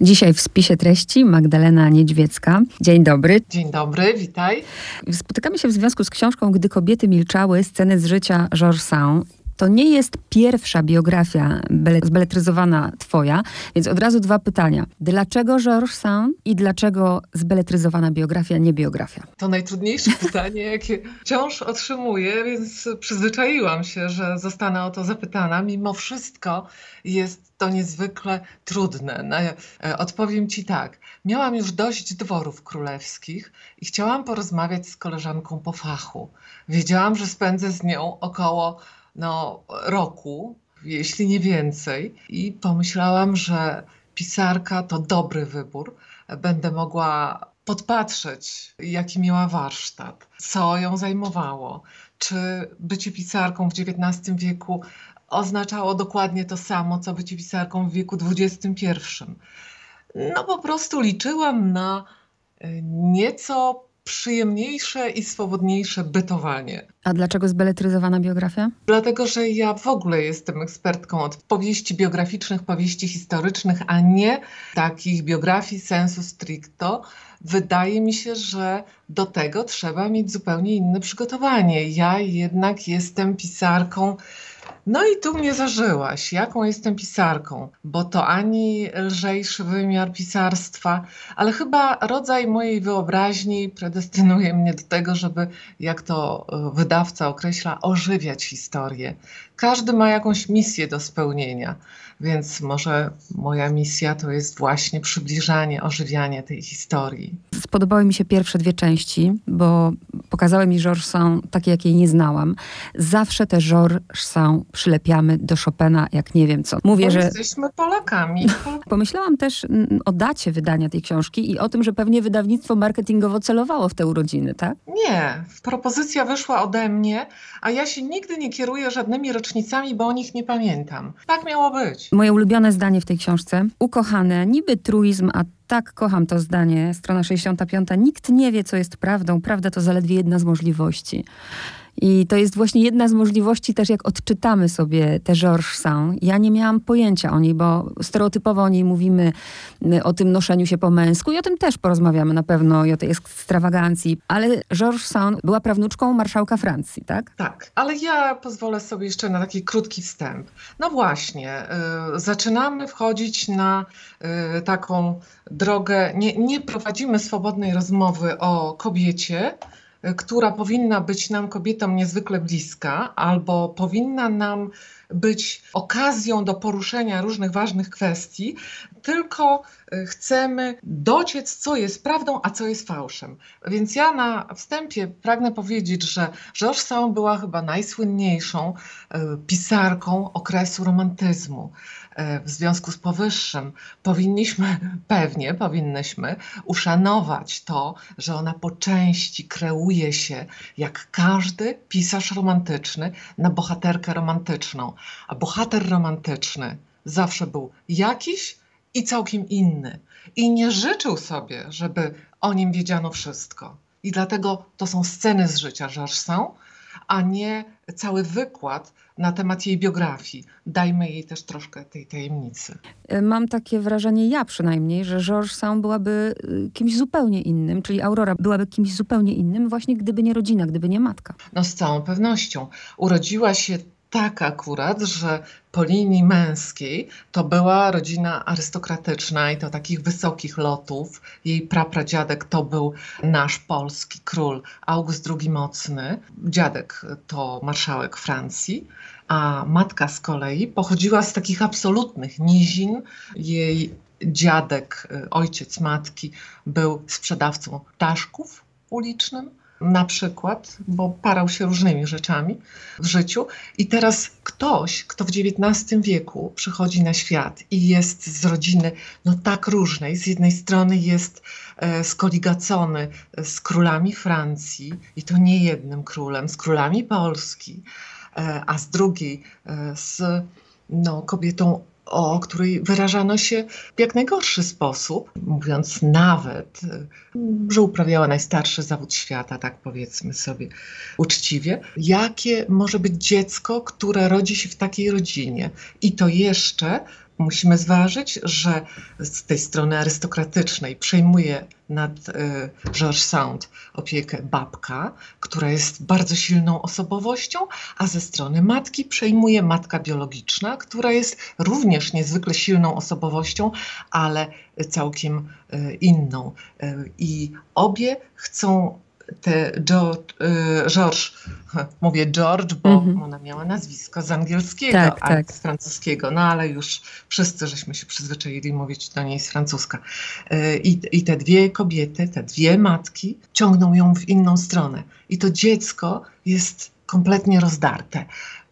Dzisiaj w spisie treści Magdalena Niedźwiecka. Dzień dobry. Dzień dobry, witaj. Spotykamy się w związku z książką Gdy kobiety milczały, sceny z życia Georges Sand. To nie jest pierwsza biografia zbeletryzowana twoja, więc od razu dwa pytania. Dlaczego Georges Sand i dlaczego zbeletryzowana biografia, nie biografia? To najtrudniejsze pytanie, jakie wciąż otrzymuję, więc przyzwyczaiłam się, że zostanę o to zapytana. Mimo wszystko jest to niezwykle trudne. No, e, odpowiem ci tak. Miałam już dość dworów królewskich i chciałam porozmawiać z koleżanką po fachu. Wiedziałam, że spędzę z nią około no, roku, jeśli nie więcej, i pomyślałam, że pisarka to dobry wybór. Będę mogła podpatrzeć, jaki miała warsztat, co ją zajmowało, czy bycie pisarką w XIX wieku oznaczało dokładnie to samo, co bycie pisarką w wieku XXI. No po prostu liczyłam na y, nieco przyjemniejsze i swobodniejsze bytowanie. A dlaczego zbeletryzowana biografia? Dlatego, że ja w ogóle jestem ekspertką od powieści biograficznych, powieści historycznych, a nie takich biografii sensu stricto. Wydaje mi się, że do tego trzeba mieć zupełnie inne przygotowanie. Ja jednak jestem pisarką no i tu mnie zażyłaś, jaką jestem pisarką, bo to ani lżejszy wymiar pisarstwa, ale chyba rodzaj mojej wyobraźni predestynuje mnie do tego, żeby, jak to e, wydawca określa, ożywiać historię. Każdy ma jakąś misję do spełnienia, więc może moja misja to jest właśnie przybliżanie, ożywianie tej historii. Spodobały mi się pierwsze dwie części, bo pokazały mi Georges Sand takie, jakiej nie znałam. Zawsze te Georges Sand przylepiamy do Chopina, jak nie wiem co. Mówię, bo że... Jesteśmy Polakami. Pomyślałam też o dacie wydania tej książki i o tym, że pewnie wydawnictwo marketingowo celowało w te urodziny, tak? Nie. Propozycja wyszła ode mnie, a ja się nigdy nie kieruję żadnymi rocznicami, bo o nich nie pamiętam. Tak miało być. Moje ulubione zdanie w tej książce. Ukochane, niby truizm, a tak kocham to zdanie, strona 65. Nikt nie wie, co jest prawdą. Prawda to zaledwie jedna z możliwości. I to jest właśnie jedna z możliwości też, jak odczytamy sobie te Georges Sand. Ja nie miałam pojęcia o niej, bo stereotypowo o niej mówimy, o tym noszeniu się po męsku i o tym też porozmawiamy na pewno i o tej ekstrawagancji. Ale Georges Sand była prawnuczką marszałka Francji, tak? Tak, ale ja pozwolę sobie jeszcze na taki krótki wstęp. No właśnie, y, zaczynamy wchodzić na y, taką drogę, nie, nie prowadzimy swobodnej rozmowy o kobiecie, która powinna być nam kobietom niezwykle bliska, albo powinna nam być okazją do poruszenia różnych ważnych kwestii, tylko y, chcemy dociec, co jest prawdą, a co jest fałszem. Więc ja na wstępie pragnę powiedzieć, że Georges Sand była chyba najsłynniejszą y, pisarką okresu romantyzmu. Y, w związku z powyższym powinniśmy, pewnie powinnyśmy uszanować to, że ona po części kreuje się, jak każdy pisarz romantyczny, na bohaterkę romantyczną. A bohater romantyczny zawsze był jakiś i całkiem inny. I nie życzył sobie, żeby o nim wiedziano wszystko. I dlatego to są sceny z życia Georges a nie cały wykład na temat jej biografii. Dajmy jej też troszkę tej tajemnicy. Mam takie wrażenie, ja przynajmniej, że Georges Sand byłaby y, kimś zupełnie innym, czyli Aurora byłaby kimś zupełnie innym, właśnie gdyby nie rodzina, gdyby nie matka. No z całą pewnością. Urodziła się tak akurat, że po linii męskiej to była rodzina arystokratyczna i to takich wysokich lotów. Jej prapradziadek to był nasz polski król August II Mocny. Dziadek to marszałek Francji, a matka z kolei pochodziła z takich absolutnych nizin. Jej dziadek, ojciec matki był sprzedawcą ptaszków ulicznym na przykład, bo parał się różnymi rzeczami w życiu. I teraz ktoś, kto w XIX wieku przychodzi na świat i jest z rodziny no tak różnej, z jednej strony jest e, skoligacony z królami Francji i to nie jednym królem, z królami Polski, e, a z drugiej e, z no, kobietą o której wyrażano się w jak najgorszy sposób, mówiąc nawet, że uprawiała najstarszy zawód świata, tak powiedzmy sobie uczciwie. Jakie może być dziecko, które rodzi się w takiej rodzinie? I to jeszcze musimy zważyć, że z tej strony arystokratycznej przejmuje nad y, George Sound opiekę babka, która jest bardzo silną osobowością, a ze strony matki przejmuje matka biologiczna, która jest również niezwykle silną osobowością, ale całkiem y, inną. Y, I obie chcą te George, George, mówię George, bo mhm. ona miała nazwisko z angielskiego, tak, a tak. z francuskiego, no ale już wszyscy żeśmy się przyzwyczaili mówić do niej z francuska. I, I te dwie kobiety, te dwie matki ciągną ją w inną stronę. I to dziecko jest kompletnie rozdarte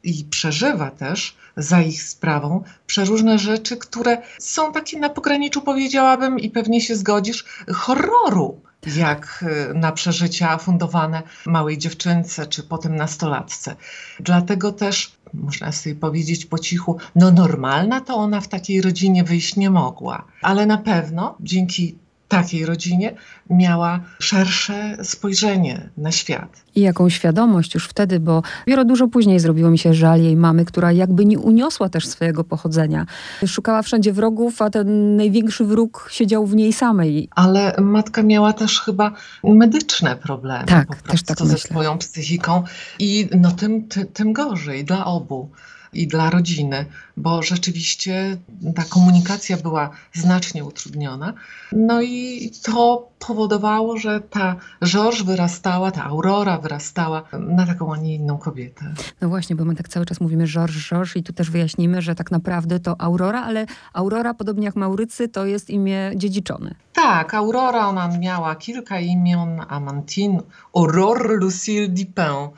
i przeżywa też za ich sprawą przeróżne rzeczy, które są takie na pograniczu, powiedziałabym, i pewnie się zgodzisz, horroru jak y, na przeżycia fundowane małej dziewczynce czy potem nastolatce. Dlatego też można sobie powiedzieć po cichu, no normalna to ona w takiej rodzinie wyjść nie mogła, ale na pewno dzięki takiej rodzinie miała szersze spojrzenie na świat. I jaką świadomość już wtedy, bo dopiero dużo później zrobiło mi się żal jej mamy, która jakby nie uniosła też swojego pochodzenia. Szukała wszędzie wrogów, a ten największy wróg siedział w niej samej. Ale matka miała też chyba medyczne problemy. Tak, też tak ze myślę. swoją psychiką i no tym, ty, tym gorzej dla obu i dla rodziny, bo rzeczywiście ta komunikacja była znacznie utrudniona. No i to powodowało, że ta George wyrastała, ta Aurora wyrastała na taką, a nie inną kobietę. No właśnie, bo my tak cały czas mówimy George, George i tu też wyjaśnimy, że tak naprawdę to Aurora, ale Aurora, podobnie jak Maurycy, to jest imię dziedziczone. Tak, Aurora, ona miała kilka imion, Amantine, Aurore Lucille Dupin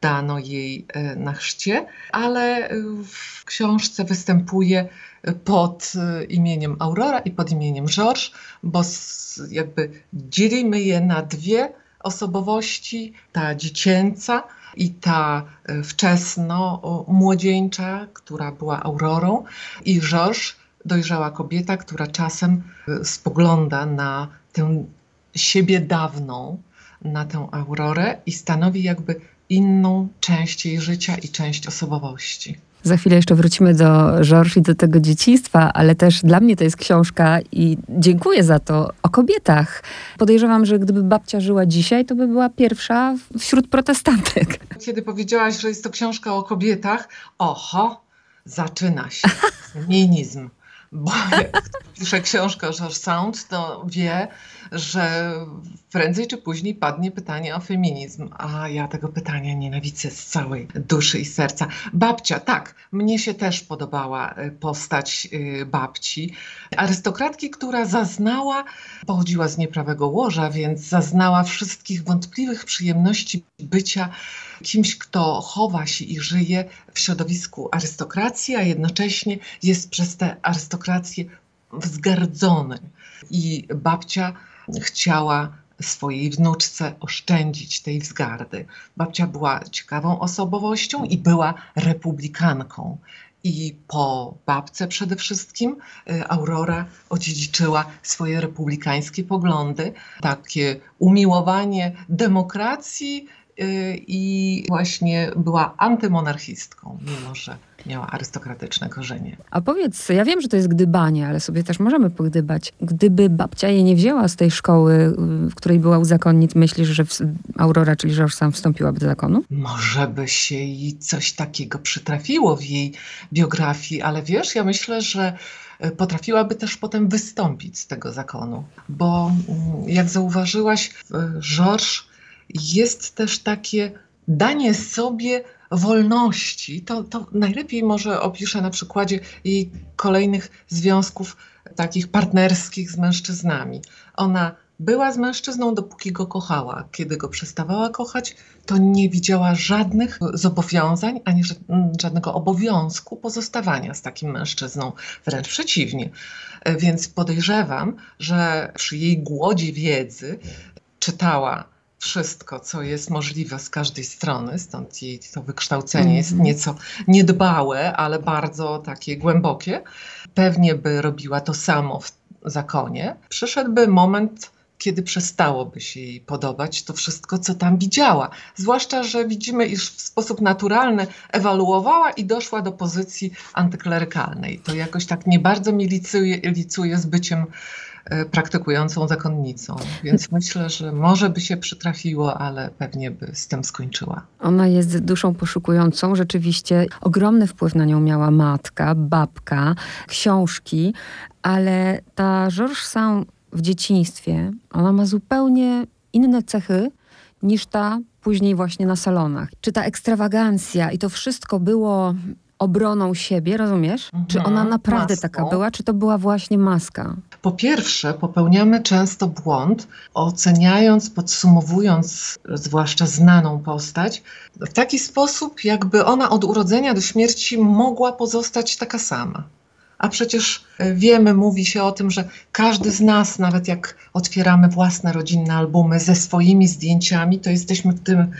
dano jej e, na chrzcie, ale e, w książce występuje pod e, imieniem Aurora i pod imieniem George, bo jakby dzielimy je na dwie osobowości, ta dziecięca i ta wczesno młodzieńcza, która była Aurorą i George, dojrzała kobieta, która czasem spogląda na tę siebie dawną, na tę Aurorę i stanowi jakby inną część jej życia i część osobowości. Za chwilę jeszcze wrócimy do Georges i do tego dzieciństwa, ale też dla mnie to jest książka i dziękuję za to o kobietach. Podejrzewam, że gdyby babcia żyła dzisiaj, to by była pierwsza wśród protestantek. Kiedy powiedziałaś, że jest to książka o kobietach, oho, zaczyna się feminizm. Bo jak pisze książkę George Sound, to wie, że prędzej czy później padnie pytanie o feminizm. A ja tego pytania nienawidzę z całej duszy i serca. Babcia, tak, mnie się też podobała y, postać y, babci. Arystokratki, która zaznała, pochodziła z nieprawego łoża, więc zaznała wszystkich wątpliwych przyjemności bycia kimś, kto chowa się i żyje w środowisku arystokracji, a jednocześnie jest przez tę arystokrację wzgardzony. I babcia chciała swojej wnuczce oszczędzić tej wzgardy. Babcia była ciekawą osobowością i była republikanką. I po babce przede wszystkim y, Aurora odziedziczyła swoje republikańskie poglądy, takie umiłowanie demokracji y, i właśnie była antymonarchistką, mimo że miała arystokratyczne korzenie. A powiedz, ja wiem, że to jest gdybanie, ale sobie też możemy pogdybać. Gdyby babcia jej nie wzięła z tej szkoły, w której była u zakonnic, myślisz, że Aurora, czyli George sam wstąpiłaby do zakonu? Może by się jej coś takiego przytrafiło w jej biografii, ale wiesz, ja myślę, że e, potrafiłaby też potem wystąpić z tego zakonu, bo mm, jak zauważyłaś, George jest też takie danie sobie wolności, to, to najlepiej może opiszę na przykładzie jej kolejnych związków takich partnerskich z mężczyznami. Ona była z mężczyzną, dopóki go kochała. Kiedy go przestawała kochać, to nie widziała żadnych zobowiązań, ani żadnego obowiązku pozostawania z takim mężczyzną. Wręcz przeciwnie. Więc podejrzewam, że przy jej głodzie wiedzy czytała wszystko, co jest możliwe z każdej strony, stąd jej to wykształcenie mm -hmm. jest mhm. nieco niedbałe, ale bardzo takie głębokie. Pewnie by robiła to samo w zakonie. Przyszedłby moment kiedy przestałoby się jej podobać to wszystko, co tam widziała. Zwłaszcza, że widzimy, iż w sposób naturalny ewaluowała i doszła do pozycji antyklerykalnej. To jakoś tak nie bardzo mi licuje, licuje z byciem praktykującą zakonnicą. Więc myślę, że może by się przytrafiło, ale pewnie by z tym skończyła. Ona jest duszą poszukującą. Rzeczywiście ogromny wpływ na nią miała matka, babka, książki, ale ta Georges Sand w dzieciństwie, ona ma zupełnie inne cechy niż ta później właśnie na salonach. Czy ta ekstrawagancja i to wszystko było obroną siebie, rozumiesz? Mhm, czy ona naprawdę taka była, czy to była właśnie maska? Po pierwsze, popełniamy często błąd, oceniając, podsumowując zwłaszcza znaną postać, w taki sposób, jakby ona od urodzenia do śmierci mogła pozostać taka sama. A przecież e, wiemy, mówi się o tym, że każdy z nas, nawet jak otwieramy własne rodzinne albumy ze swoimi zdjęciami, to jesteśmy w tym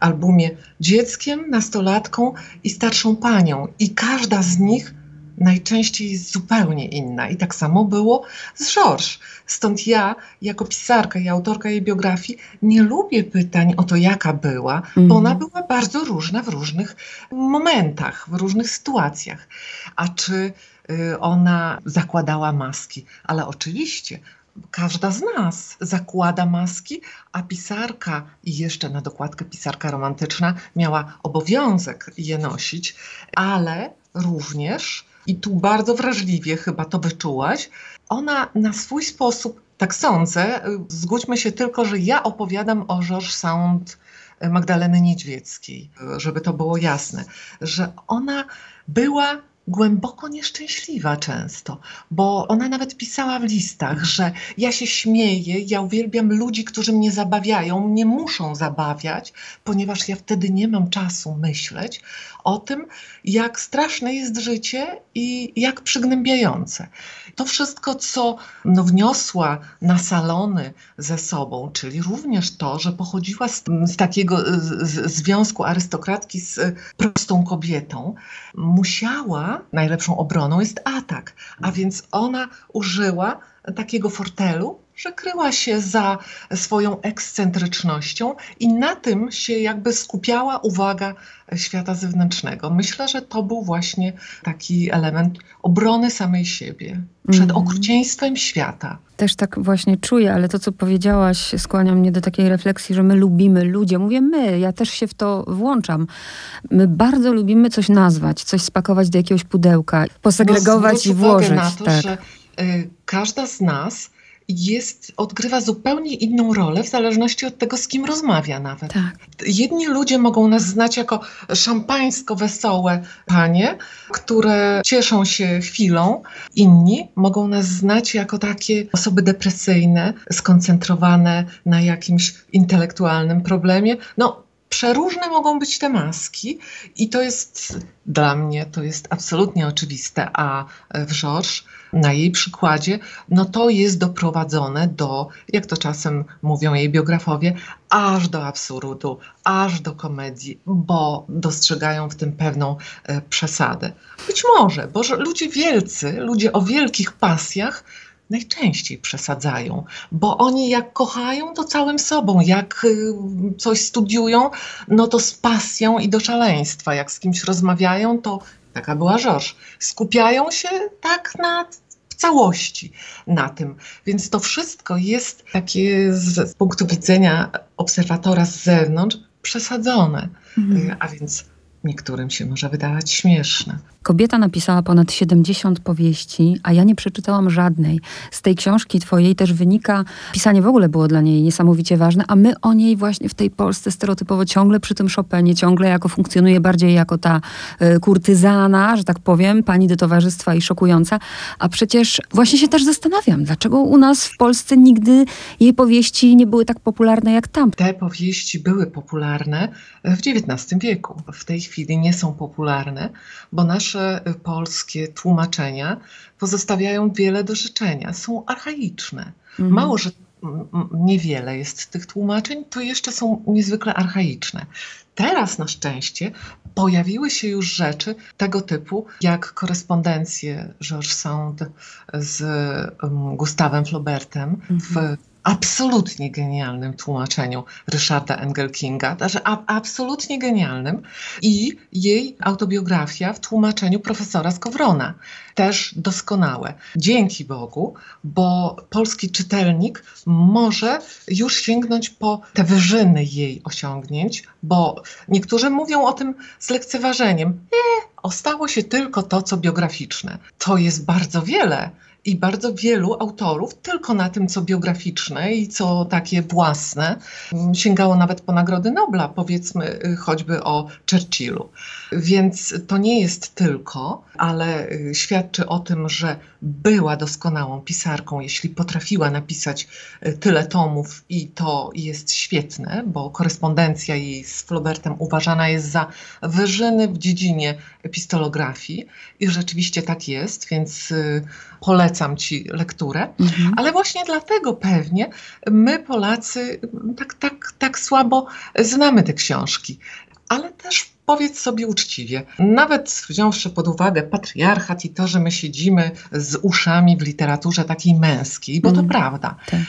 albumie dzieckiem, nastolatką i starszą panią. I każda z nich najczęściej jest zupełnie inna. I tak samo było z Georges. Stąd ja, jako pisarka i autorka jej biografii, nie lubię pytań o to, jaka była, mm. bo ona mhm. była bardzo różna w różnych momentach, w różnych sytuacjach. A czy Y, ona zakładała maski. Ale oczywiście każda z nas zakłada maski, a pisarka i jeszcze na dokładkę pisarka romantyczna miała obowiązek je nosić, ale również, i tu bardzo wrażliwie chyba to wyczułaś, ona na swój sposób, tak sądzę, y, zgódźmy się tylko, że ja opowiadam o Georges Sand Magdaleny Niedźwieckiej, żeby to było jasne, że ona była głęboko nieszczęśliwa często, bo ona nawet pisała w listach, że ja się śmieję, ja uwielbiam ludzi, którzy mnie zabawiają, mnie muszą zabawiać, ponieważ ja wtedy nie mam czasu myśleć o tym, jak straszne jest życie i jak przygnębiające. To wszystko, co no, wniosła na salony ze sobą, czyli również to, że pochodziła z, z takiego z, związku arystokratki z prostą kobietą, musiała, najlepszą obroną jest atak, a więc ona użyła takiego fortelu, że kryła się za swoją ekscentrycznością i na tym się jakby skupiała uwaga świata zewnętrznego. Myślę, że to był właśnie taki element obrony samej siebie przed mm. okrucieństwem świata. Też tak właśnie czuję, ale to, co powiedziałaś, skłania mnie do takiej refleksji, że my lubimy ludzie. Mówię my, ja też się w to włączam. My bardzo lubimy coś nazwać, coś spakować do jakiegoś pudełka, posegregować no, i włożyć. Na to, tak. że y, każda z nas jest, odgrywa zupełnie inną rolę w zależności od tego, z kim rozmawia nawet. Tak. Jedni ludzie mogą nas znać jako szampańsko wesołe panie, które cieszą się chwilą. Inni mogą nas znać jako takie osoby depresyjne, skoncentrowane na jakimś intelektualnym problemie. No, przeróżne mogą być te maski i to jest dla mnie to jest absolutnie oczywiste, a w Georges na jej przykładzie, no to jest doprowadzone do, jak to czasem mówią jej biografowie, aż do absurdu, aż do komedii, bo dostrzegają w tym pewną e, przesadę. Być może, bo ludzie wielcy, ludzie o wielkich pasjach, najczęściej przesadzają, bo oni jak kochają, to całym sobą, jak y, coś studiują, no to z pasją i do szaleństwa, jak z kimś rozmawiają, to taka była Żorż, skupiają się tak na w całości na tym. Więc to wszystko jest takie z, z punktu widzenia obserwatora z zewnątrz przesadzone. Mhm. A więc niektórym się może wydawać śmieszne. Kobieta napisała ponad 70 powieści, a ja nie przeczytałam żadnej. Z tej książki twojej też wynika, pisanie w ogóle było dla niej niesamowicie ważne, a my o niej właśnie w tej Polsce stereotypowo ciągle przy tym Chopinie, ciągle jako funkcjonuje bardziej jako ta y, kurtyzana, że tak powiem, pani do towarzystwa i szokująca. A przecież właśnie się też zastanawiam, dlaczego u nas w Polsce nigdy jej powieści nie były tak popularne jak tam. Te powieści były popularne w XIX wieku. W tej chwili nie są popularne, bo nasze y, polskie tłumaczenia pozostawiają wiele do życzenia. Są archaiczne. Mhm. Mało, że niewiele jest tych tłumaczeń, to jeszcze są niezwykle archaiczne. Teraz na szczęście pojawiły się już rzeczy tego typu, jak korespondencje Georges Sand z um, Gustawem Flaubertem mhm. w absolutnie genialnym tłumaczeniu Ryszarda Engelkinga, znaczy absolutnie genialnym i jej autobiografia w tłumaczeniu profesora Skowrona, też doskonałe. Dzięki Bogu, bo polski czytelnik może już sięgnąć po te wyżyny jej osiągnięć, bo niektórzy mówią o tym z lekceważeniem. E, ostało się tylko to, co biograficzne. To jest bardzo wiele i bardzo wielu autorów tylko na tym, co biograficzne i co takie własne, mm, sięgało nawet po Nagrody Nobla, powiedzmy y, choćby o Churchillu. Więc to nie jest tylko, ale y, świadczy o tym, że była doskonałą pisarką, jeśli potrafiła napisać y, tyle tomów i to jest świetne, bo korespondencja jej z Flaubertem uważana jest za wyżyny w dziedzinie epistolografii i rzeczywiście tak jest, więc polecam Ci lekturę, mhm. ale właśnie dlatego pewnie my Polacy tak, tak, tak słabo znamy te książki, ale też powiedz sobie uczciwie, nawet wziąwszy pod uwagę patriarchat i to, że my siedzimy z uszami w literaturze takiej męskiej, bo to mhm. prawda, tak.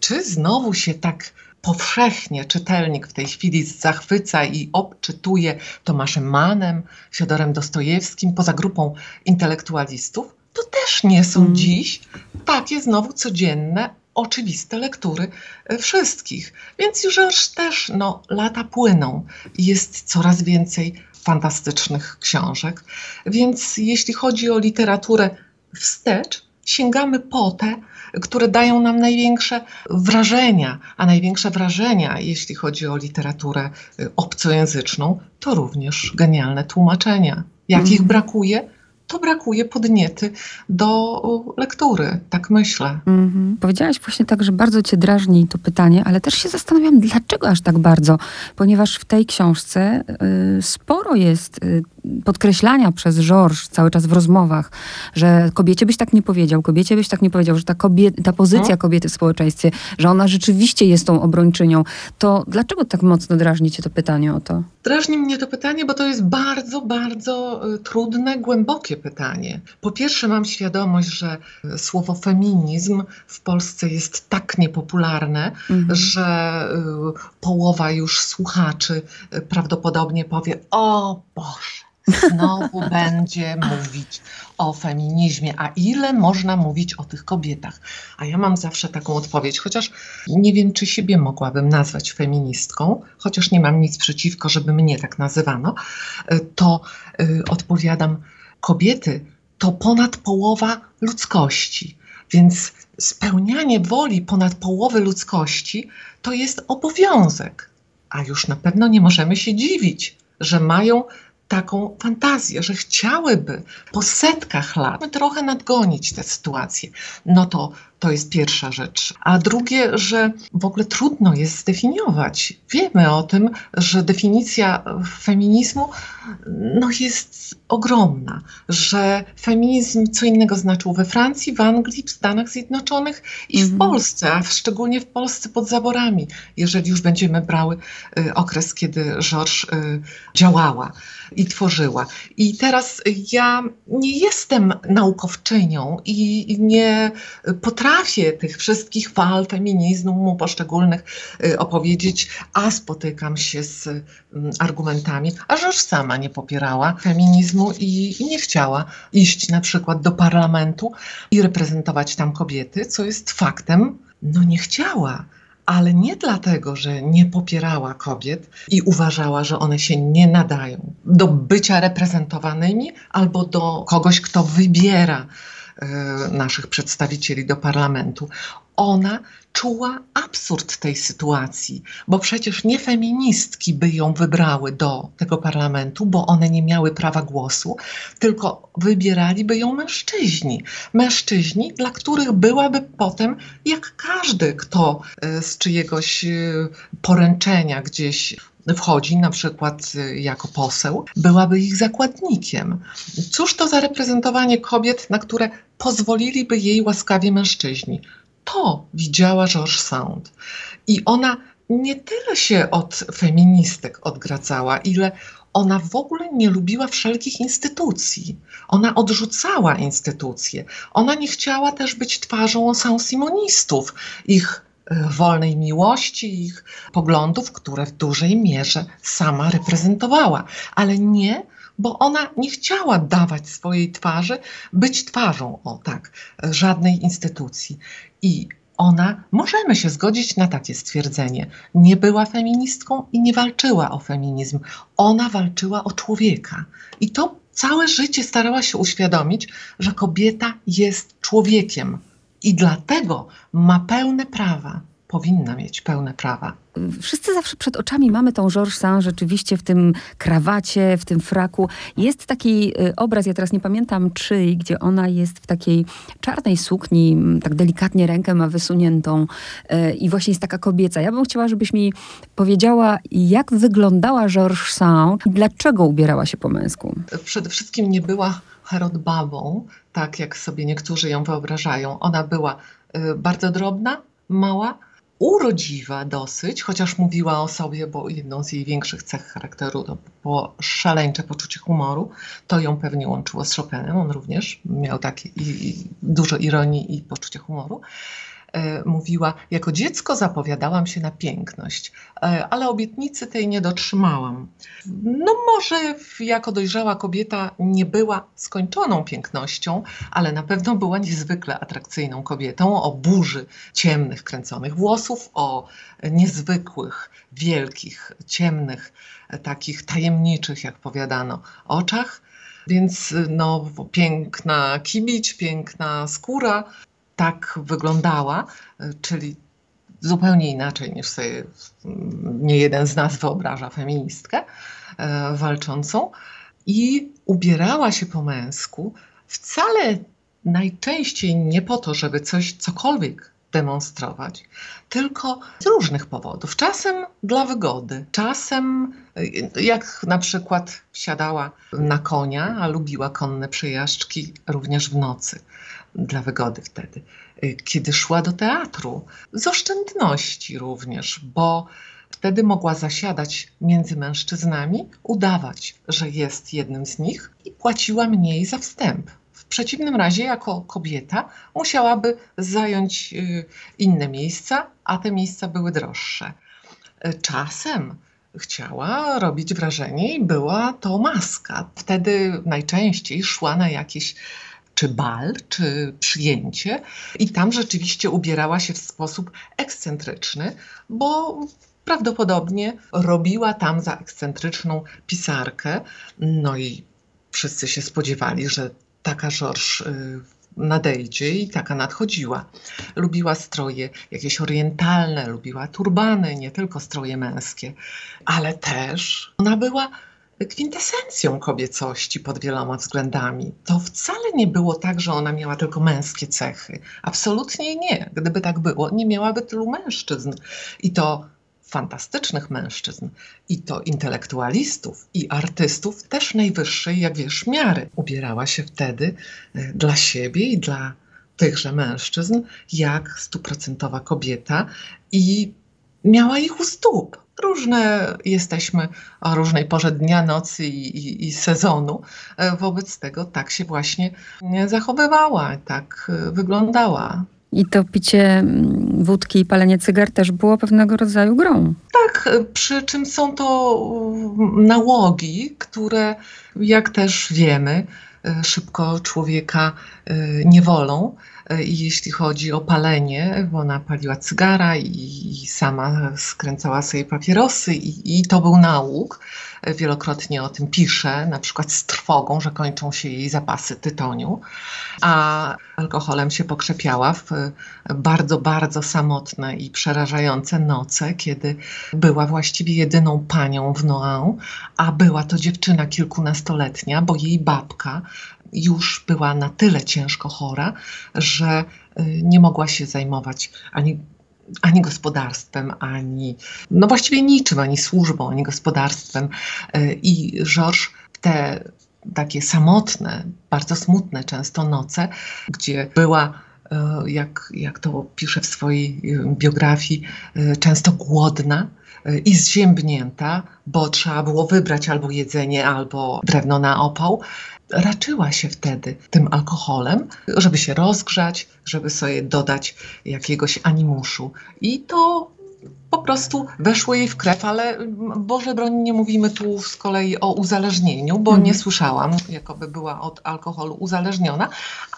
czy znowu się tak powszechnie czytelnik w tej chwili zachwyca i obczytuje Tomaszem Manem, Fiodorem Dostojewskim, poza grupą intelektualistów? To też nie są mm. dziś takie znowu codzienne, oczywiste lektury e, wszystkich. Więc już też no, lata płyną. Jest coraz więcej fantastycznych książek. Więc jeśli chodzi o literaturę wstecz, sięgamy po te, które dają nam największe wrażenia, a największe wrażenia, jeśli chodzi o literaturę e, obcojęzyczną, to również genialne tłumaczenia. Jakich mm. brakuje? To brakuje podniety do lektury, tak myślę. Mhm. Powiedziałaś właśnie tak, że bardzo cię drażni to pytanie, ale też się zastanawiam, dlaczego aż tak bardzo, ponieważ w tej książce y, sporo jest y, podkreślania przez Georges cały czas w rozmowach, że kobiecie byś tak nie powiedział, kobiecie byś tak nie powiedział, że ta, kobiet, ta pozycja no. kobiety w społeczeństwie, że ona rzeczywiście jest tą obrończynią, to dlaczego tak mocno drażni cię to pytanie o to? Drażni mnie to pytanie, bo to jest bardzo, bardzo y, trudne, głębokie pytanie. Po pierwsze mam świadomość, że y, słowo feminizm w Polsce jest tak niepopularne, mhm. że y, połowa już słuchaczy prawdopodobnie powie, o Boże, znowu będzie mówić o feminizmie, a ile można mówić o tych kobietach? A ja mam zawsze taką odpowiedź, chociaż nie wiem, czy siebie mogłabym nazwać feministką, chociaż nie mam nic przeciwko, żeby mnie tak nazywano, to y, odpowiadam, kobiety to ponad połowa ludzkości. Więc spełnianie woli ponad połowy ludzkości to jest obowiązek. A już na pewno nie możemy się dziwić, że mają taką fantazję, że chciałyby po setkach lat trochę nadgonić tę sytuację. No to to jest pierwsza rzecz. A drugie, że w ogóle trudno jest zdefiniować. Wiemy o tym, że definicja feminizmu no, jest ogromna, że feminizm co innego znaczył we Francji, w Anglii, w Stanach Zjednoczonych i w mhm. Polsce, a szczególnie w Polsce pod zaborami, jeżeli już będziemy brały y, okres, kiedy Georges y, działała i tworzyła. I teraz ja nie jestem naukowczynią i nie potrafię tych wszystkich fal feminizmu poszczególnych y, opowiedzieć, a spotykam się z mm, argumentami, a Georges sama nie popierała feminizmu i, nie chciała iść na przykład do parlamentu i reprezentować tam kobiety, co jest faktem, no nie chciała ale nie dlatego, że nie popierała kobiet i uważała, że one się nie nadają do bycia reprezentowanymi albo do kogoś, kto wybiera naszych przedstawicieli do parlamentu. Ona czuła absurd tej sytuacji, bo przecież nie feministki by ją wybrały do tego parlamentu, bo one nie miały prawa głosu, tylko wybieraliby ją mężczyźni. Mężczyźni, dla których byłaby potem, jak każdy, kto e, z czyjegoś e, poręczenia gdzieś wchodzi, na przykład e, jako poseł, byłaby ich zakładnikiem. Cóż to za reprezentowanie kobiet, na które pozwoliliby jej łaskawie mężczyźni? to widziała George Sand. I ona nie tyle się od feministek odgradzała, ile ona w ogóle nie lubiła wszelkich instytucji. Ona odrzucała instytucje. Ona nie chciała też być twarzą saint-simonistów, ich wolnej miłości, ich poglądów, które w dużej mierze sama reprezentowała, ale nie bo ona nie chciała dawać swojej twarzy, być twarzą, o tak, żadnej instytucji. I ona, możemy się zgodzić na takie stwierdzenie, nie była feministką i nie walczyła o feminizm. Ona walczyła o człowieka. I to całe życie starała się uświadomić, że kobieta jest człowiekiem i dlatego ma pełne prawa powinna mieć pełne prawa. Wszyscy zawsze przed oczami mamy tą Georges Saint rzeczywiście w tym krawacie, w tym fraku. Jest taki y, obraz, ja teraz nie pamiętam czyj, gdzie ona jest w takiej czarnej sukni, tak delikatnie rękę ma wysuniętą y, i właśnie jest taka kobieca. Ja bym chciała, żebyś mi powiedziała, jak wyglądała Georges Saint i dlaczego ubierała się po męsku. Przede wszystkim nie była Herod-babą, tak jak sobie niektórzy ją wyobrażają. Ona była y, bardzo drobna, mała, urodziwa dosyć, chociaż mówiła o sobie, bo jedną z jej większych cech charakteru to było szaleńcze poczucie humoru. To ją pewnie łączyło z Chopinem. On również miał takie i, i dużo ironii i poczucia humoru. E, mówiła, jako dziecko zapowiadałam się na piękność, e, ale obietnicy tej nie dotrzymałam. No może jako dojrzała kobieta nie była skończoną pięknością, ale na pewno była niezwykle atrakcyjną kobietą o burzy ciemnych, kręconych włosów, o niezwykłych, wielkich, ciemnych, takich tajemniczych, jak powiadano, oczach. Więc no, piękna kibić, piękna skóra, tak wyglądała, czyli zupełnie inaczej niż sobie nie jeden z nas wyobraża feministkę e, walczącą. I ubierała się po męsku wcale najczęściej nie po to, żeby coś cokolwiek demonstrować, tylko z różnych powodów. Czasem dla wygody, czasem e, jak na przykład wsiadała na konia, a lubiła konne przejażdżki również w nocy dla wygody wtedy, y, kiedy szła do teatru. Z oszczędności również, bo wtedy mogła zasiadać między mężczyznami, udawać, że jest jednym z nich i płaciła mniej za wstęp. W przeciwnym razie, jako kobieta, musiałaby zająć y, inne miejsca, a te miejsca były droższe. Y, czasem chciała robić wrażenie i była to maska. Wtedy najczęściej szła na jakieś czy bal, czy przyjęcie, i tam rzeczywiście ubierała się w sposób ekscentryczny, bo prawdopodobnie robiła tam za ekscentryczną pisarkę. No i wszyscy się spodziewali, że taka Georges y, nadejdzie i taka nadchodziła. Lubiła stroje jakieś orientalne, lubiła turbany, nie tylko stroje męskie, ale też ona była kwintesencją kobiecości pod wieloma względami. To wcale nie było tak, że ona miała tylko męskie cechy. Absolutnie nie. Gdyby tak było, nie miałaby tylu mężczyzn. I to fantastycznych mężczyzn, i to intelektualistów, i artystów też najwyższej, jak wiesz, miary. Ubierała się wtedy e, dla siebie i dla tychże mężczyzn, jak stuprocentowa kobieta i miała ich u stóp różne jesteśmy o różnej porze dnia, nocy i, i, i, sezonu. E, wobec tego tak się właśnie zachowywała, tak e, wyglądała. I to picie mm, wódki i palenie cygar też było pewnego rodzaju grą. Tak, e, przy czym są to mm, nałogi, które, jak też wiemy, szybko człowieka niewolą. I jeśli chodzi o palenie, bo ona paliła cygara i, sama skręcała sobie papierosy i, i to był nauk. Wielokrotnie o tym pisze, na przykład z trwogą, że kończą się jej zapasy tytoniu, a alkoholem się pokrzepiała w bardzo, bardzo samotne i przerażające noce, kiedy była właściwie jedyną panią w Noan, a była to dziewczyna kilkunastoletnia, bo jej babka już była na tyle ciężko chora, że y, nie mogła się zajmować ani ani gospodarstwem, ani, no właściwie niczym, ani służbą, ani gospodarstwem. Y, I Georges te takie samotne, bardzo smutne często noce, gdzie była jak, jak to pisze w swojej biografii, często głodna i zziębnięta, bo trzeba było wybrać albo jedzenie, albo drewno na opał raczyła się wtedy tym alkoholem, żeby się rozgrzać, żeby sobie dodać jakiegoś animuszu. I to po prostu weszło jej w krew, ale Boże broń, nie mówimy tu z kolei o uzależnieniu, bo mm. nie słyszałam, jakoby była od alkoholu uzależniona,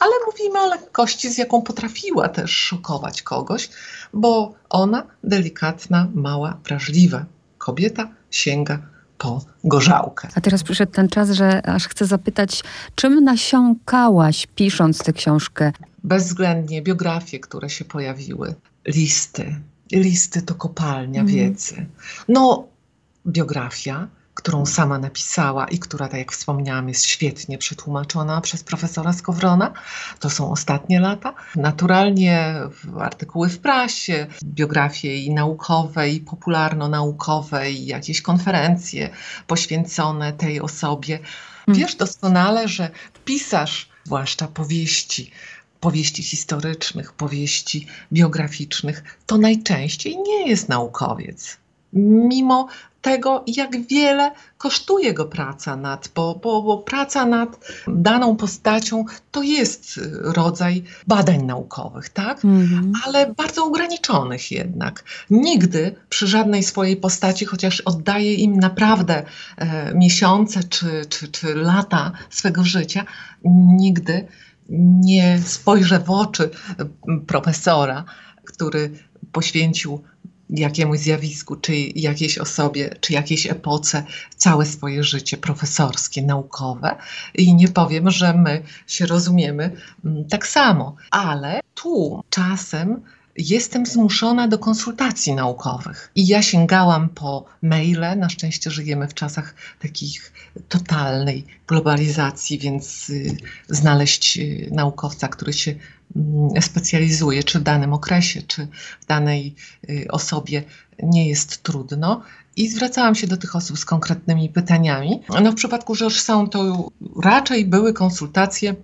ale mówimy o lekkości, z jaką potrafiła też szokować kogoś, bo ona delikatna, mała, wrażliwa kobieta sięga po gorzałkę. A teraz przyszedł ten czas, że aż chcę zapytać, czym nasiąkałaś pisząc tę książkę? Bezwzględnie biografie, które się pojawiły, listy. Listy to kopalnia mm. wiedzy. No, biografia, którą sama napisała i która, tak jak wspomniałam, jest świetnie przetłumaczona przez profesora Skowrona. To są ostatnie lata. Naturalnie artykuły w prasie, biografie i naukowe, i popularno-naukowe, i jakieś konferencje poświęcone tej osobie. Hmm. Wiesz doskonale, że pisarz, zwłaszcza powieści, powieści historycznych, powieści biograficznych, to najczęściej nie jest naukowiec. Mimo tego, jak wiele kosztuje go praca nad, bo, bo, bo, praca nad daną postacią to jest rodzaj badań naukowych, tak? Mm-hmm. Ale bardzo ograniczonych jednak. Nigdy przy żadnej swojej postaci, chociaż oddaje im naprawdę e, miesiące czy, czy, czy lata swego życia, nigdy nie spojrzę w oczy profesora, który poświęcił jakiemuś zjawisku, czy jakiejś osobie, czy jakiejś epoce całe swoje życie profesorskie, naukowe. I nie powiem, że my się rozumiemy mm, tak samo, ale tu czasem jestem zmuszona do konsultacji naukowych. I ja sięgałam po maile. Na szczęście żyjemy w czasach takich totalnej globalizacji, więc y, znaleźć y, naukowca, który się mm, specjalizuje, czy w danym okresie, czy w danej y, osobie, nie jest trudno. I zwracałam się do tych osób z konkretnymi pytaniami. No w przypadku George Sound to raczej były konsultacje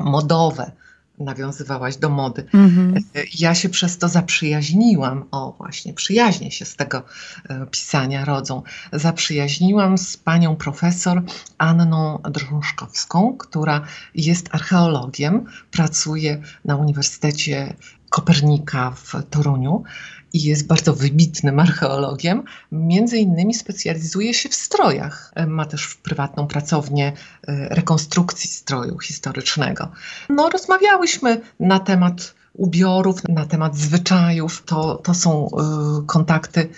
modowe nawiązywałaś do mody. Mm-hmm. Ja się przez to zaprzyjaźniłam, o właśnie, przyjaźnie się z tego e, pisania rodzą. Zaprzyjaźniłam z panią profesor Anną Drążkowską, która jest archeologiem, pracuje na Uniwersytecie Kopernika w Toruniu i jest bardzo wybitnym archeologiem. Między innymi specjalizuje się w strojach. Ma też prywatną pracownię e, rekonstrukcji stroju historycznego. No, rozmawiałyśmy na temat ubiorów, na temat zwyczajów. To, to są y, kontakty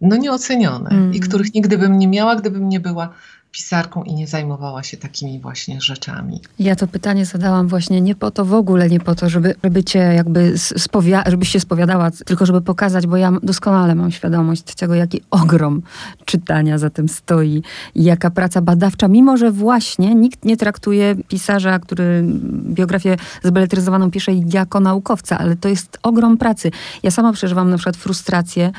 no nieocenione mm. i których nigdy bym nie miała, gdybym nie była pisarką i nie zajmowała się takimi właśnie rzeczami. Ja to pytanie zadałam właśnie nie po to w ogóle, nie po to, żeby, żeby cię jakby spowia- żebyś się spowiadała, tylko żeby pokazać, bo ja doskonale mam świadomość tego, jaki ogrom czytania za tym stoi i jaka praca badawcza, mimo że właśnie nikt nie traktuje pisarza, który biografię zbeletryzowaną pisze jako naukowca, ale to jest ogrom pracy. Ja sama przeżywam na przykład frustrację.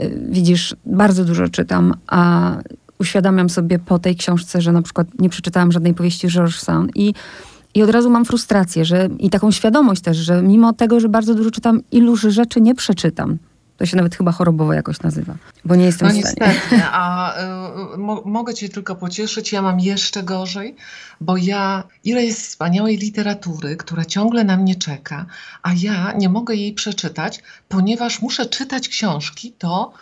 Y, widzisz, bardzo dużo czytam, a uświadamiam sobie po tej książce, że na przykład nie przeczytałam żadnej powieści Georges Sand i i od razu mam frustrację, że i taką świadomość też, że mimo tego, że bardzo dużo czytam, iluż rzeczy nie przeczytam. To się nawet chyba chorobowo jakoś nazywa, bo nie jestem no, w stanie. Niestety, a y, mo mogę Cię tylko pocieszyć, ja mam jeszcze gorzej, bo ja, ile jest wspaniałej literatury, która ciągle na mnie czeka, a ja nie mogę jej przeczytać, ponieważ muszę czytać książki, to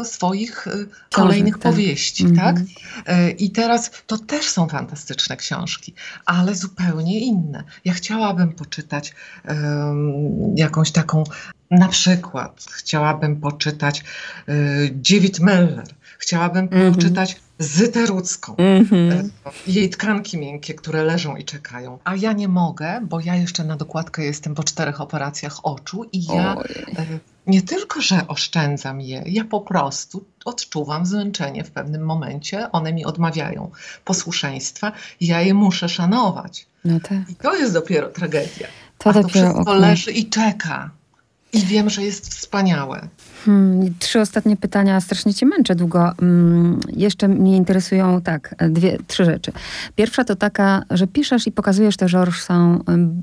Y, swoich y, kolejnych tak. powieści, mm -hmm. tak? Y, I teraz to też są fantastyczne książki, ale zupełnie inne. Ja chciałabym poczytać um, jakąś taką, na przykład chciałabym poczytać y, David Meller, chciałabym mm -hmm. poczytać Zytę Rudzką, mm-hmm. jej tkanki miękkie, które leżą i czekają. A ja nie mogę, bo ja jeszcze na dokładkę jestem po czterech operacjach oczu i ja. E, nie tylko, że oszczędzam je, ja po prostu odczuwam zmęczenie w pewnym momencie. One mi odmawiają posłuszeństwa i ja je muszę szanować. No tak. I to jest dopiero tragedia. To A dopiero to wszystko leży i czeka. I wiem, że jest wspaniałe. Hmm, trzy ostatnie pytania, strasznie cię męczę długo. Hmm, jeszcze mnie interesują tak, dwie, trzy rzeczy. Pierwsza to taka, że piszesz i pokazujesz te są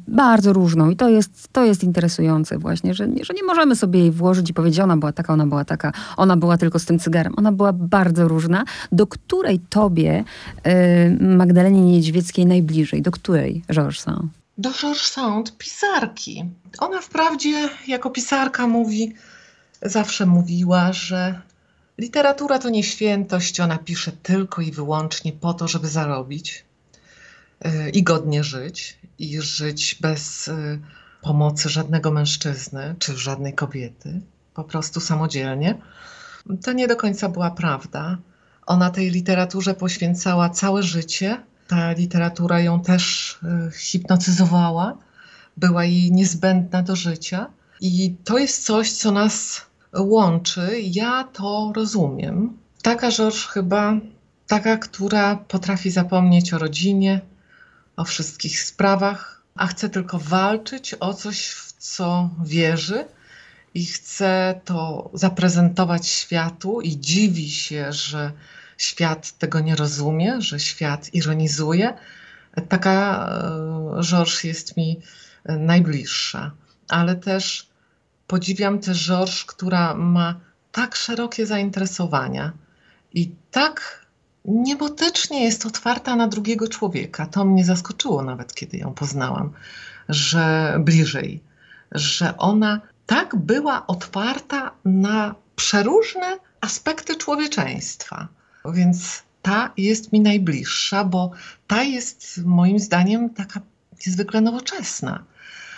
bardzo różną i to jest, to jest interesujące właśnie, że, że nie możemy sobie jej włożyć i powiedzieć, ona była taka, ona była taka, ona była tylko z tym cygarem. Ona była bardzo różna. Do której tobie, y, Magdalenie Niedźwieckiej najbliżej? Do której Georges Sand? Do Georges Sand, pisarki. Ona wprawdzie jako pisarka mówi zawsze mówiła, że literatura to nie świętość, ona pisze tylko i wyłącznie po to, żeby zarobić y, i godnie żyć, i żyć bez y, pomocy żadnego mężczyzny czy żadnej kobiety, po prostu samodzielnie. To nie do końca była prawda. Ona tej literaturze poświęcała całe życie. Ta literatura ją też y, hipnotyzowała, była jej niezbędna do życia. I to jest coś, co nas łączy, ja to rozumiem. Taka rzecz chyba, taka, która potrafi zapomnieć o rodzinie, o wszystkich sprawach, a chce tylko walczyć o coś, w co wierzy i chce to zaprezentować światu i dziwi się, że świat tego nie rozumie, że świat ironizuje. Taka Georges jest mi najbliższa, ale też Podziwiam też Georges, która ma tak szerokie zainteresowania i tak niebotycznie jest otwarta na drugiego człowieka. To mnie zaskoczyło nawet, kiedy ją poznałam, że bliżej, że ona tak była otwarta na przeróżne aspekty człowieczeństwa. Więc ta jest mi najbliższa, bo ta jest moim zdaniem taka niezwykle nowoczesna.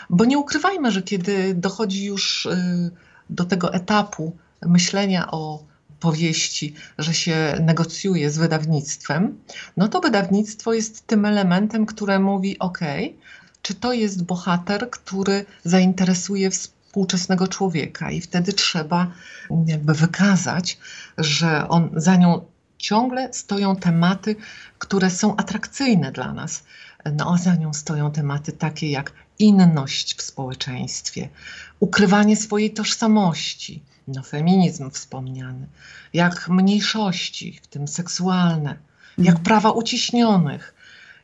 Bo nie ukrywajmy, że kiedy dochodzi już y, do tego etapu myślenia o powieści, że się negocjuje z wydawnictwem, no to wydawnictwo jest tym elementem, które mówi: OK, czy to jest bohater, który zainteresuje współczesnego człowieka, i wtedy trzeba jakby wykazać, że on za nią ciągle stoją tematy, które są atrakcyjne dla nas. No, a za nią stoją tematy takie jak inność w społeczeństwie, ukrywanie swojej tożsamości, no feminizm wspomniany, jak mniejszości, w tym seksualne, jak mhm. prawa uciśnionych,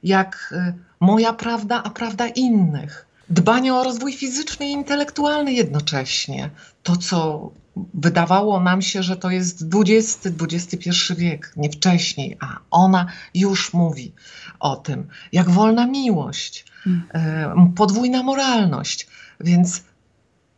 jak y, moja prawda, a prawda innych. Dbanie o rozwój fizyczny i intelektualny jednocześnie. To, co wydawało nam się, że to jest XX-XXI wiek, nie wcześniej, a ona już mówi o tym, jak wolna miłość, hmm. podwójna moralność. Więc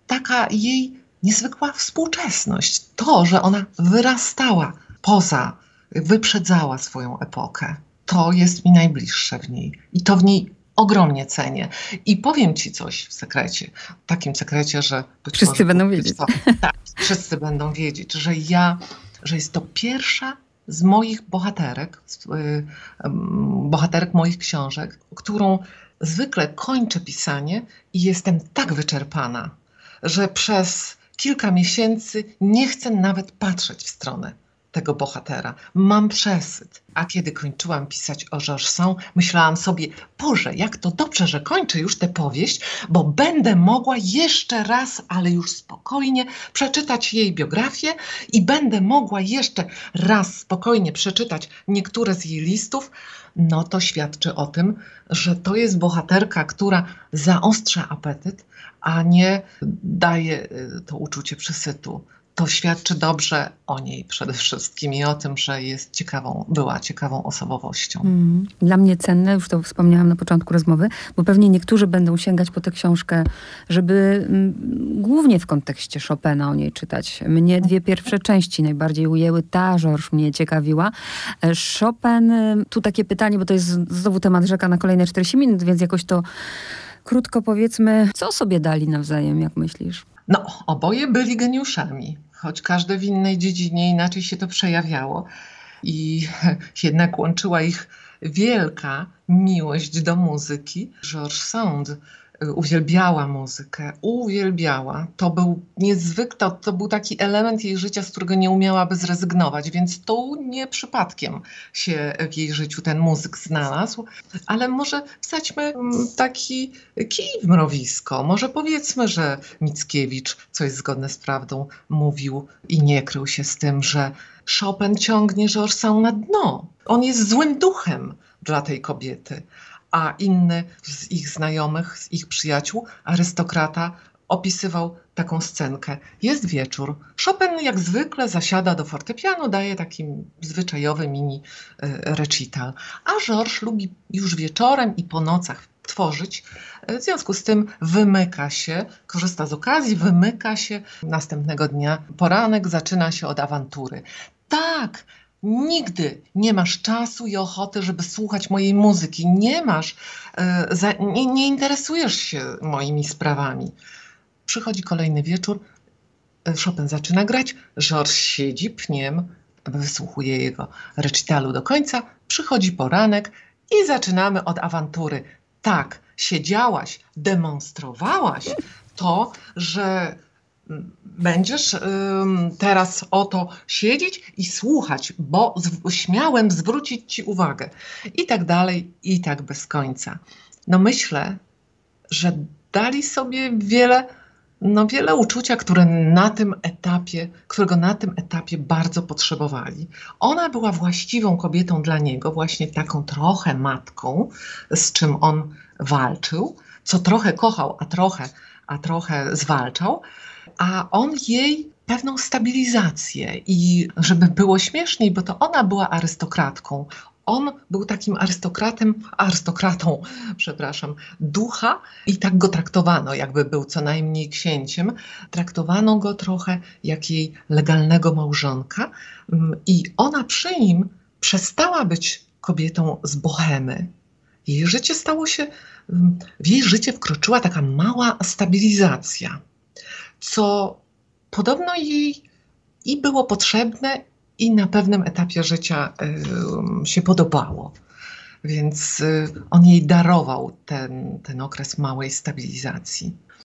taka jej niezwykła współczesność, to, że ona wyrastała poza, wyprzedzała swoją epokę, to jest mi najbliższe w niej. I to w niej ogromnie cenię. I powiem Ci coś w sekrecie, w takim sekrecie, że... Wszyscy będą wiedzieć. Tak, wszyscy będą wiedzieć, że ja, że jest to pierwsza z moich bohaterek, z, y, bohaterek moich książek, którą zwykle kończę pisanie i jestem tak wyczerpana, że przez kilka miesięcy nie chcę nawet patrzeć w stronę tego bohatera. Mam przesyt. A kiedy kończyłam pisać o Georgeson, myślałam sobie, Boże, jak to dobrze, że kończę już tę powieść, bo będę mogła jeszcze raz, ale już spokojnie, przeczytać jej biografię i będę mogła jeszcze raz spokojnie przeczytać niektóre z jej listów. No to świadczy o tym, że to jest bohaterka, która zaostrza apetyt, a nie daje y, to uczucie przesytu to świadczy dobrze o niej przede wszystkim i o tym, że jest ciekawą, była ciekawą osobowością. Mm. Dla mnie cenne, już to wspomniałam na początku rozmowy, bo pewnie niektórzy będą sięgać po tę książkę, żeby m, mm, głównie w kontekście Chopina o niej czytać. Mnie dwie pierwsze części najbardziej ujęły. Ta Georges mnie ciekawiła. E, Chopin, y, tu takie pytanie, bo to jest znowu temat rzeka na kolejne 40 minut, więc jakoś to krótko powiedzmy, co sobie dali nawzajem, jak myślisz? No, oboje byli geniuszami, choć każde w innej dziedzinie inaczej się to przejawiało. I jednak łączyła ich wielka miłość do muzyki. Georges Sand y, uwielbiała muzykę, uwielbiała. To był niezwykły, to, to był taki element jej życia, z którego nie umiałaby zrezygnować, więc tu nie przypadkiem się w jej życiu ten muzyk znalazł. Ale może wsadźmy mm, taki kij w mrowisko. Może powiedzmy, że Mickiewicz, co jest zgodne z prawdą, mówił i nie krył się z tym, że Chopin ciągnie Georges'a na dno. On jest złym duchem dla tej kobiety. A inny z ich znajomych, z ich przyjaciół, arystokrata, opisywał taką scenkę. Jest wieczór. Chopin jak zwykle zasiada do fortepianu, daje taki zwyczajowy mini e, recital. A Georges lubi już wieczorem i po nocach tworzyć. W związku z tym wymyka się, korzysta z okazji, wymyka się. Następnego dnia poranek zaczyna się od awantury. Tak, nigdy nie masz czasu i ochoty, żeby słuchać mojej muzyki. Nie masz, e, nie, nie interesujesz się moimi sprawami. Przychodzi kolejny wieczór, e, Chopin zaczyna grać, Georges siedzi pniem, wysłuchuje jego recitalu do końca, przychodzi poranek i zaczynamy od awantury. Tak, siedziałaś, demonstrowałaś to, że będziesz teraz oto siedzieć i słuchać, bo śmiałem zwrócić ci uwagę. I tak dalej, i tak bez końca. No myślę, że dali sobie wiele, no wiele uczucia, które na tym etapie, którego na tym etapie bardzo potrzebowali. Ona była właściwą kobietą dla niego, właśnie taką trochę matką, z czym on walczył, co trochę kochał, a trochę, a trochę zwalczał a on jej pewną stabilizację i żeby było śmieszniej, bo to ona była arystokratką. On był takim arystokratem, arystokratą, przepraszam, ducha i tak go traktowano, jakby był co najmniej księciem. Traktowano go trochę jak jej legalnego małżonka mm, i ona przy nim przestała być kobietą z bohemy. Jej życie stało się, mm, w jej życie wkroczyła taka mała stabilizacja co podobno jej i było potrzebne, i na pewnym etapie życia się podobało. Więc on jej darował ten, ten okres małej stabilizacji.